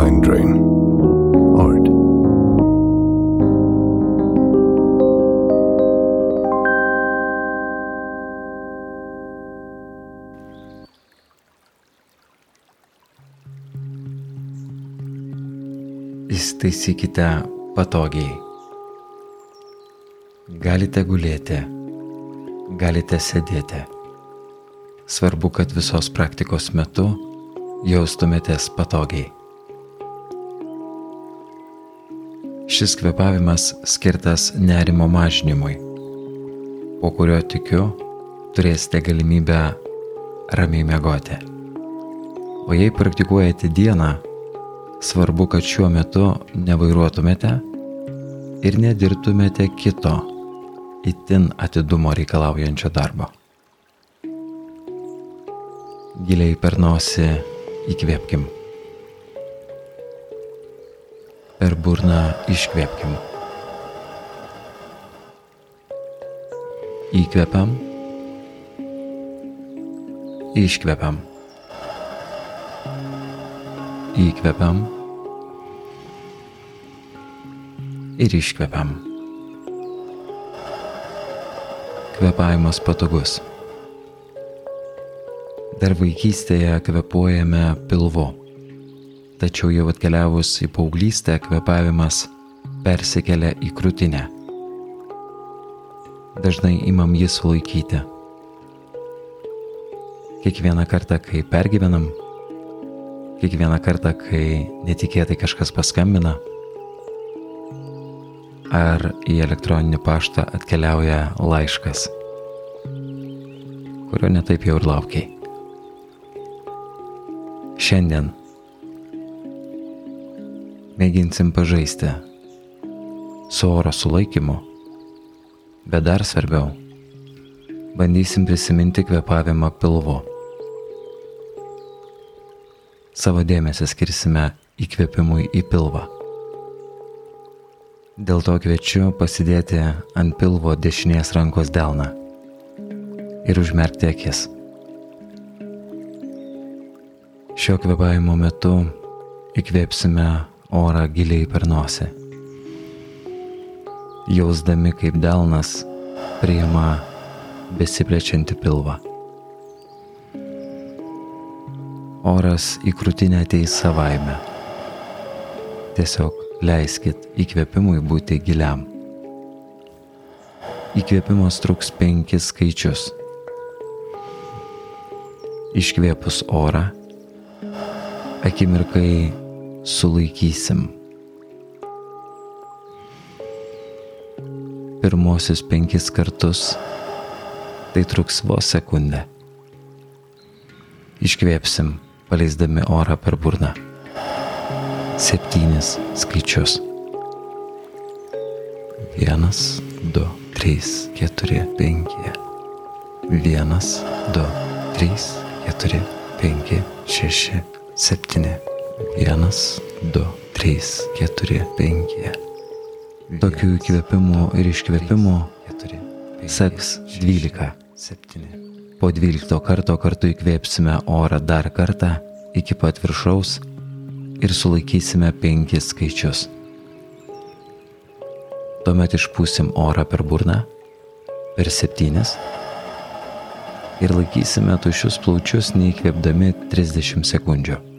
Mind Drain Art. Įstaisykite patogiai. Galite gulėti, galite sėdėti. Svarbu, kad visos praktikos metu jaustumėtės patogiai. Šis kvepavimas skirtas nerimo mažinimui, po kurio tikiu turėsite galimybę ramiai miegoti. O jei praktikuojate dieną, svarbu, kad šiuo metu nevairuotumėte ir nedirbtumėte kito, itin atidumo reikalaujančio darbo. Giliai per nosį įkvėpkim. Per burną iškvėpkim. Įkvepiam. Iškvepiam. Įkvepiam. Ir iškvepiam. Kvepavimas patogus. Dar vaikystėje kvepuojame pilvu. Tačiau jau atkeliavus į paauglystę kvepavimas persikelia į krūtinę. Dažnai imam jį sulaikyti. Kiekvieną kartą, kai pergyvenam, kiekvieną kartą, kai netikėtai kažkas paskambina, ar į elektroninį paštą atkeliauja laiškas, kurio netaip jau ir laukiai. Šiandien mėginsim pažaisti su oro sulaikymu, bet dar svarbiau, bandysim prisiminti kvepavimą pilvu. Savo dėmesį skirsime įkvėpimui į pilvą. Dėl to kviečiu pasidėti ant pilvo dešinės rankos delną ir užmerkti akis. Šio kvepavimo metu įkvėpsime orą giliai per nosį, jausdami kaip delnas priima besiplečianti pilvą. Oras į krūtinę ateis savaime. Tiesiog leiskit įkvėpimui būti giliam. Įkvėpimas truks penkis skaičius. Iškvėpus orą, akimirkai sulaikysim. Pirmosius penkis kartus tai truks vos sekundę. Iškvėpsim, paleisdami orą per burną. Septynis skaičius. Vienas, du, trys, keturi, penki. Vienas, du, trys, keturi, penki, šeši, septyni. Vienas, du, trys, keturi, penki. Tokių įkvėpimų ir iškvėpimų seks 12. 7. Po 12 karto kartu įkvėpsime orą dar kartą iki pat viršaus ir sulaikysime 5 skaičius. Tuomet išpūsim orą per burną, per 7 ir laikysime tušius plaučius neįkvėpdami 30 sekundžių.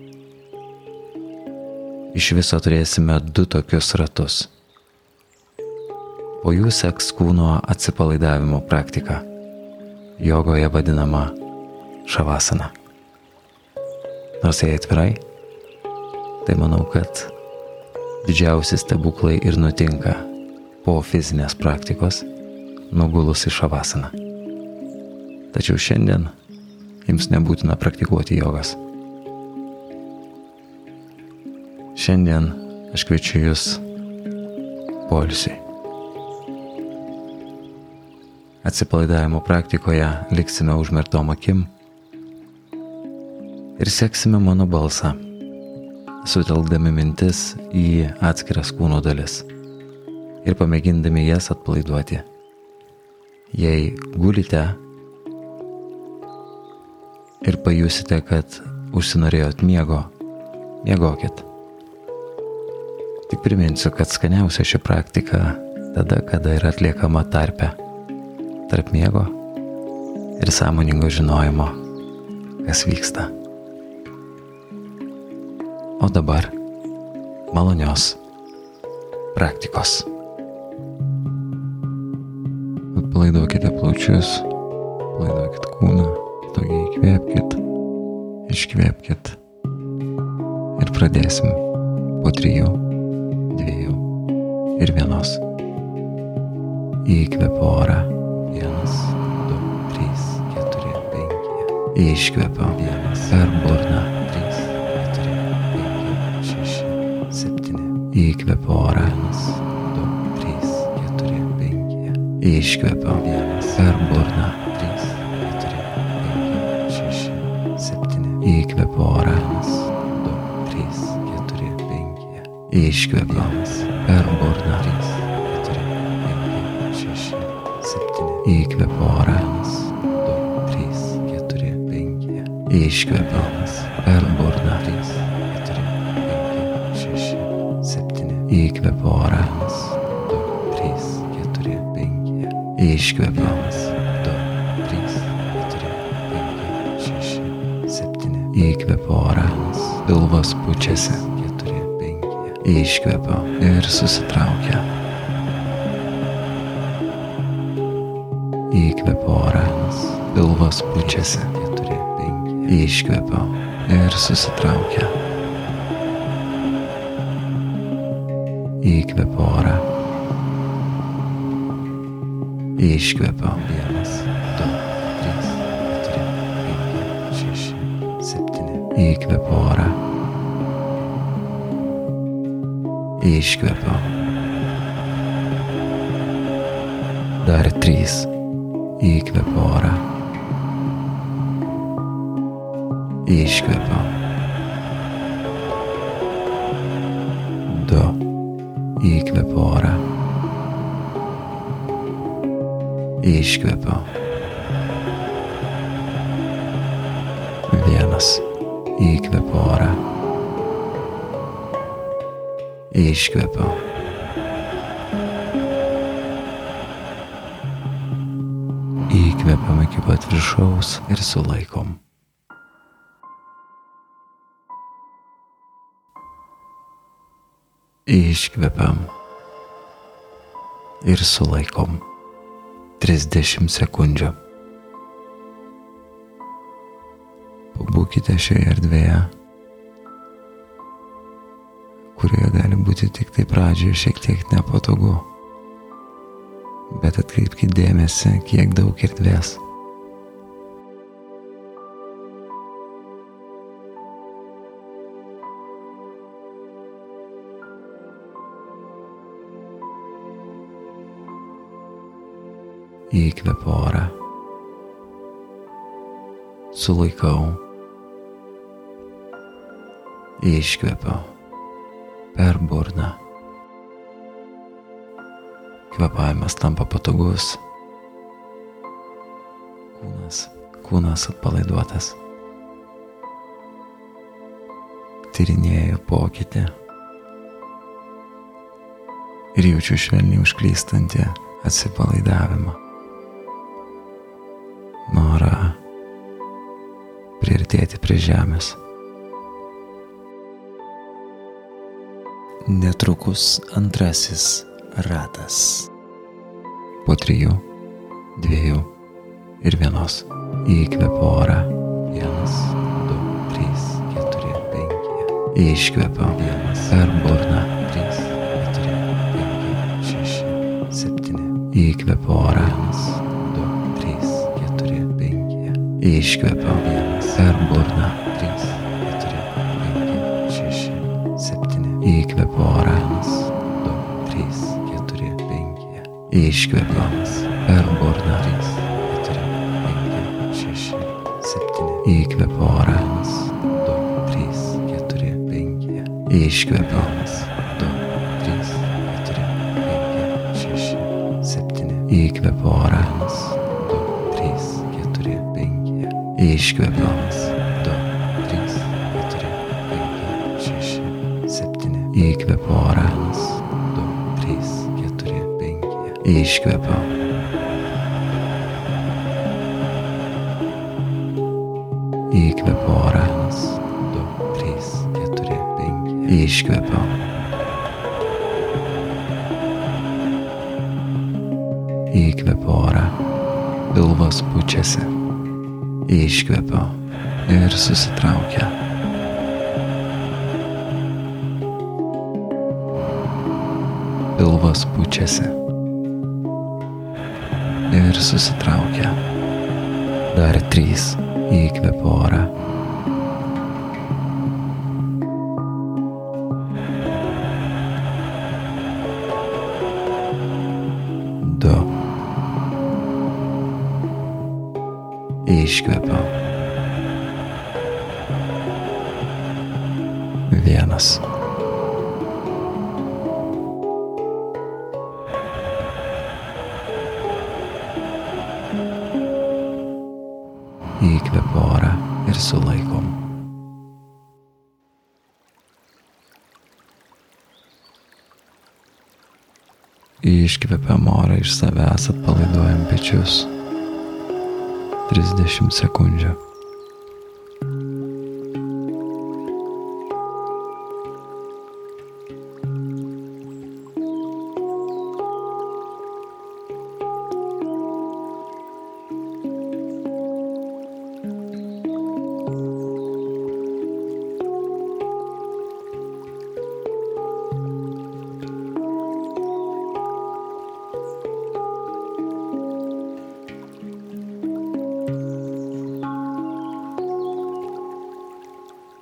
Iš viso turėsime du tokius ratus. Po jų seks kūno atsipalaidavimo praktika. Jogoje vadinama šavasana. Nors jei atvirai, tai manau, kad didžiausi stebuklai ir nutinka po fizinės praktikos nugulus į šavasaną. Tačiau šiandien jums nebūtina praktikuoti jogas. Šiandien aš kviečiu jūs polisiui. Atsipalaidavimo praktikoje liksime užmertom akim ir seksime mano balsą, sutelkdami mintis į atskiras kūno dalis ir pamėgindami jas atpalaiduoti. Jei gulite ir pajusite, kad užsinorėjot miego, miegokit. Tik priminsiu, kad skaniausia ši praktika tada, kada yra atliekama tarpe tarp miego ir sąmoningo žinojimo, kas vyksta. O dabar malonios praktikos. Atpalaiduokite plaučius, atpalaiduokit kūną, tokiai įkvėpkite iškvėpkit ir pradėsim po trijų, ir vienos. Įkvepiu orą. Vienas, du, trys, keturi, penki. Iškvepiu. Vienas. Per burną. Trys, keturi, penki, šeši, septyni. Įkvepiu orą. Vienas, du, trys, keturi, penki. Iškvepiu. Vienas. Per burną. Trys, keturi, penki, šeši, septyni. Įkvepiu orą. Vienas, du, trys, keturi, penki. Iškvepiu. Per Trys, keturi, penki, šeši, septyni. Įkvepiu orą. Vienas, du, trys, keturi, penki. Iškvepiu. Per burną. Trys, keturi, penki, šeši, septyni. Įkvepiu orą. Vienas, du, trys, keturi, penki. Iškvepiu. Vienas, du, trys, keturi, penki, šeši, septyni. Įkvepiu orą. Pilvas pučiasi. Iškvepiu ir susitraukia. Įkvepiu orą. Pilvas pučiasi. Iškvepiu ir susitraukia. Įkvepiu orą. Iškvepiu. Vienas, du, trys, keturi, penki, šeši, septyni. Įkvepiu orą. Iškvepiu. Dar trys. Įkvepiu orą. Iškvepiu. Du. Įkvepiu orą. Iškvepiu. Vienas. Įkvepiu orą. Iškvepiu. Įkvepiam iki pat viršaus ir sulaikom. Iškvepiam ir sulaikom 30 sekundžių. Pabūkite šioje erdvėje, kurioje gali būti tik tai pradžioje šiek tiek nepatogu. Bet atkreipkite dėmesį, kiek daug erdvės. Įkvepiu orą. Sulaikau. Iškvepiu. Per burną. Kvepavimas tampa patogus. Kūnas, kūnas atpalaiduotas. Tyrinėju pokytį. Ir jaučiu švelniai užklystantį atsipalaidavimą. Norą priartėti prie žemės. Netrukus antrasis ratas. Po trijų, dviejų ir vienos. Įkvepiu orą. Vienas, du, trys, keturi, penki. Iškvepiu. Vienas. Per burną. Trys, keturi, penki, šeši, septyni. Įkvepiu orą. Vienas, du, trys, keturi, penki. Iškvepiu. Vienas. Per burną. Įkvepiu orą. Vienas, du, trys, keturi, penki. Iškvepiu. Per burną. Trys, keturi, penki, šeši, septyni. Įkvepiu orą. Vienas, du, trys, keturi, penki. Iškvepiu. Du, trys, keturi, penki, šeši, septyni. Įkvepiu orą. Vienas, du, trys, keturi, penki. Iškvepiu. Įkvepiu orą. 1, 2, 3, 4, 5. Iškvepiu. Įkvepiu orą. 1, 2, 3, 4, 5. Iškvepiu. Įkvepiu orą. Pilvas pučiasi. Iškvepiu ir susitraukia. Pilvas pučiasi ir susitraukia. Dar trys įkvepiu orą. Įkvepiu orą ir sulaikom. Iškvepiam orą iš savęs atpalaiduojam pečius. 30 sekundžių.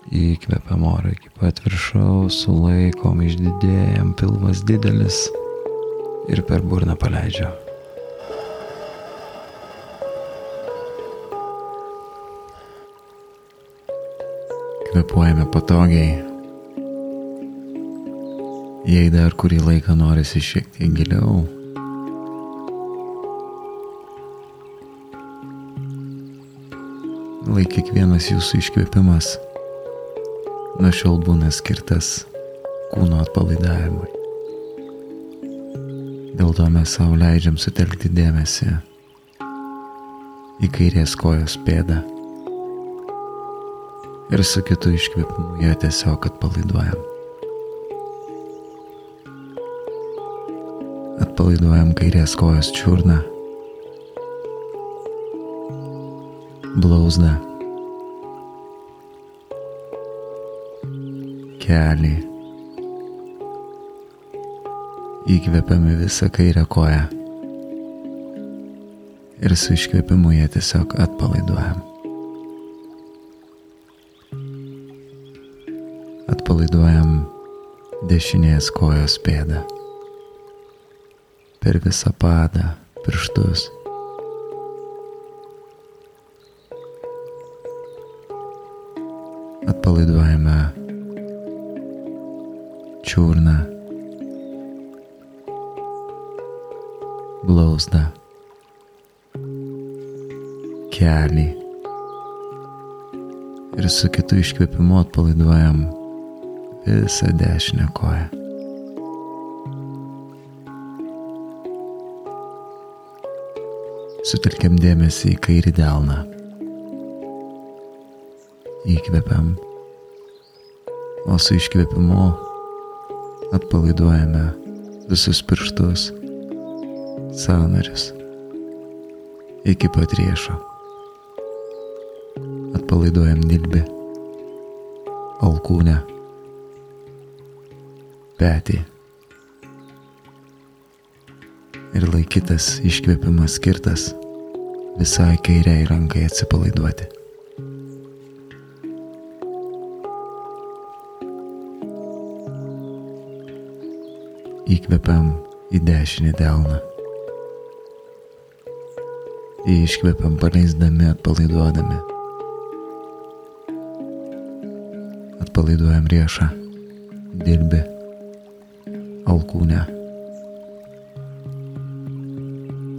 Įkvepiam orą iki pat viršaus, sulaikom, išdidėjam, pilvas didelis ir per burną paleidžiu. Kvepuojame patogiai. Jei dar kurį laiką norisi šiek tiek giliau, lai kiekvienas jūsų iškvėpimas nuo šiol būna skirtas kūno atpalaidavimui. Dėl to mes savo leidžiam sutelkti dėmesį į kairės kojos pėdą ir su kitu iškvėpimu ją tiesiog atpalaiduojam. Atpalaiduojam kairės kojos čiurną, blauzdą, kelį. Įkvepiame visą kairę koją ir su iškvėpimu ją tiesiog atpalaiduojam. Atpalaiduojam dešinės kojos pėdą per visą padą, pirštus. Atpalaiduojame čiurną, blauzdą, kelį ir su kitu iškvėpimu atpalaiduojam visą dešinę koją. Sutelkiam dėmesį į kairį delną. Įkvepiam, o su iškvėpimu atpalaiduojame visus pirštus, sąnarius iki pat riešo. Atpalaiduojam dilbį, alkūnę, petį. Ir laikytas iškvėpimas skirtas visai kairiai rankai atsipalaiduoti. Įkvepiam į dešinį delną. Iškvepiam paleisdami, atpalaiduodami. Atpalaiduojam riešą, dilbį, alkūnę,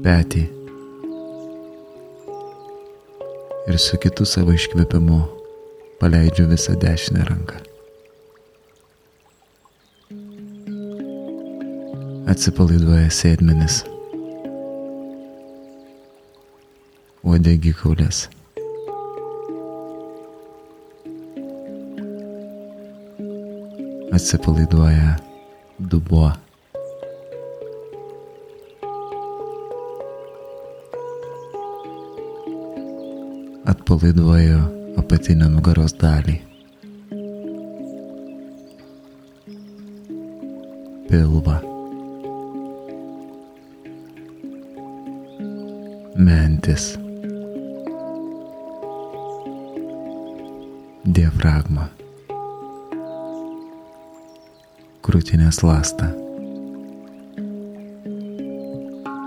petį. Ir su kitu savo iškvėpimu paleidžiu visą dešinę ranką. atsipalaiduoja sėdmenis, uodegikaulės. Atsipalaiduoja dubuo. Atpalaiduoju apatinę nugaros dalį. Pilvą. Mentis. Diafragma. Krūtinės lasta.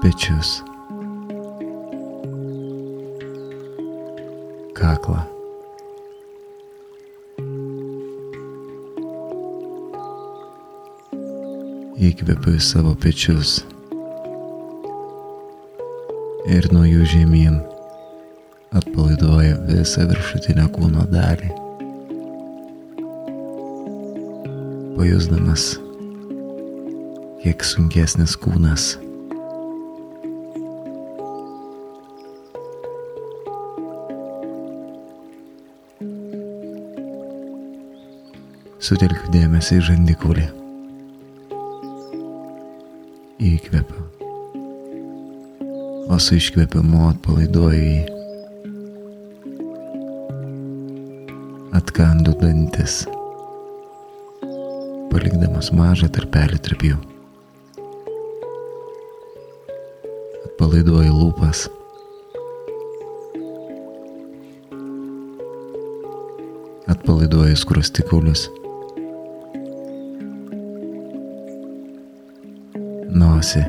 Pečius. Kaklą. Įkvepiu į savo pečius ir nuo jų žemyn atpalaiduoju visą viršutinę kūno dalį. Pajusdamas, kiek sunkesnis kūnas. Sutelkiu dėmesį į žandikaulį. Įkvepiu o su iškvėpimu atpalaiduoju jį. Atkandu dantis, palikdamas mažą tarpelį tarp jų. Atpalaiduoju lūpas. Atpalaiduoju skrustikaulius. Nosį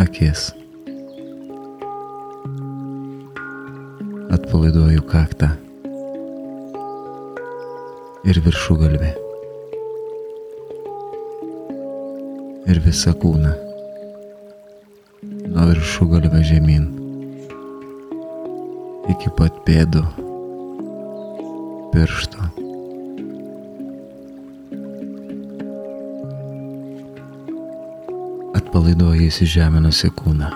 akis. Atpalaiduoju kaktą ir viršų galvį. Ir visą kūną. Nuo viršų galvę žemyn. Iki pat pėdų. Piršto. Atpalaiduoja įsižeminusi kūną.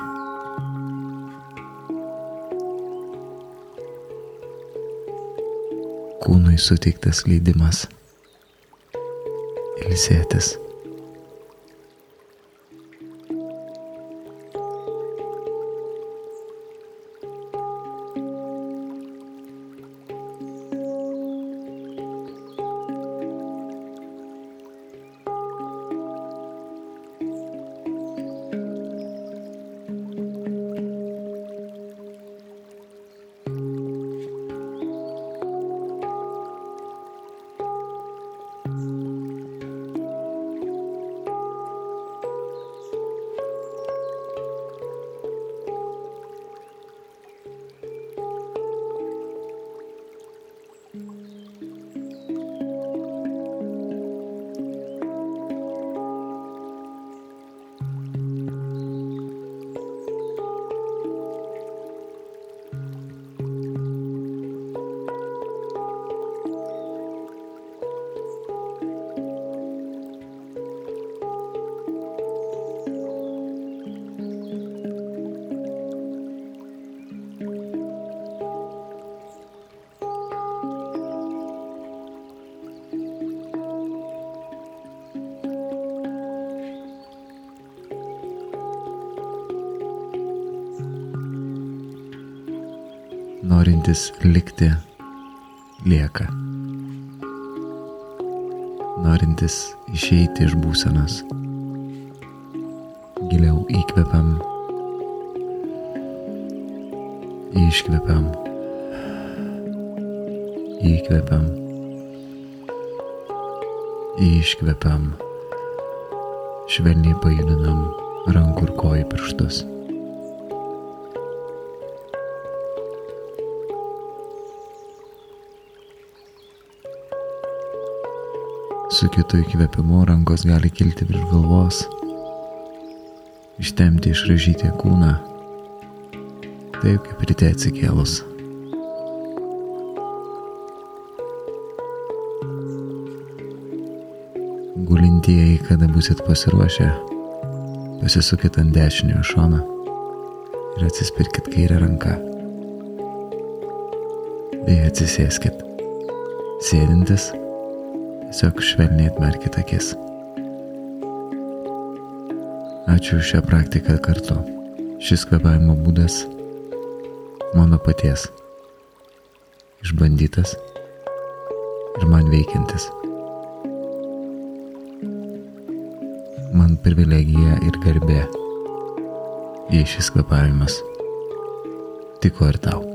Kūnui suteiktas leidimas ilsėtis. Norintis likti, lieka. Norintis išeiti iš būsenos. Giliau įkvepiam, iškvepiam, įkvepiam, iškvepiam, švelniai pajudinam rankų ir kojų pirštus. Su kitu įkvėpimu rankos gali kilti virš galvos, ištemti išražyti kūną, taip kaip ryte atsikėlus. Gulintieji, kada busit pasiruošę, pasisukit ant dešiniojo šono ir atsispirkit kairę ranką. Bei atsisėskit. Sėdintis, tiesiog švelniai atmerkit akis. Ačiū už šią praktiką kartu. Šis kvepavimo būdas mano paties. Išbandytas ir man veikiantis. Man privilegija ir garbė, jei šis kvepavimas tiko ir tau.